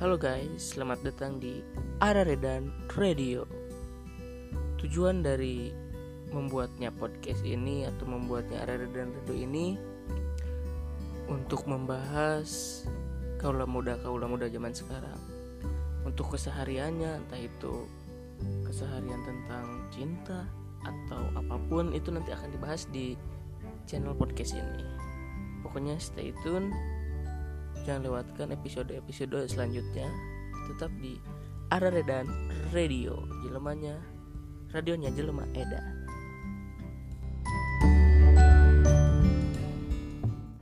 Halo guys, selamat datang di Araredan Radio. Tujuan dari membuatnya podcast ini atau membuatnya Araredan Radio ini untuk membahas kaula muda kaula muda zaman sekarang. Untuk kesehariannya entah itu keseharian tentang cinta atau apa pun itu nanti akan dibahas di channel podcast ini. Pokoknya stay tune jangan lewatkan episode-episode selanjutnya. Tetap di Araredan Radio. Jelemanya radionya jelema Eda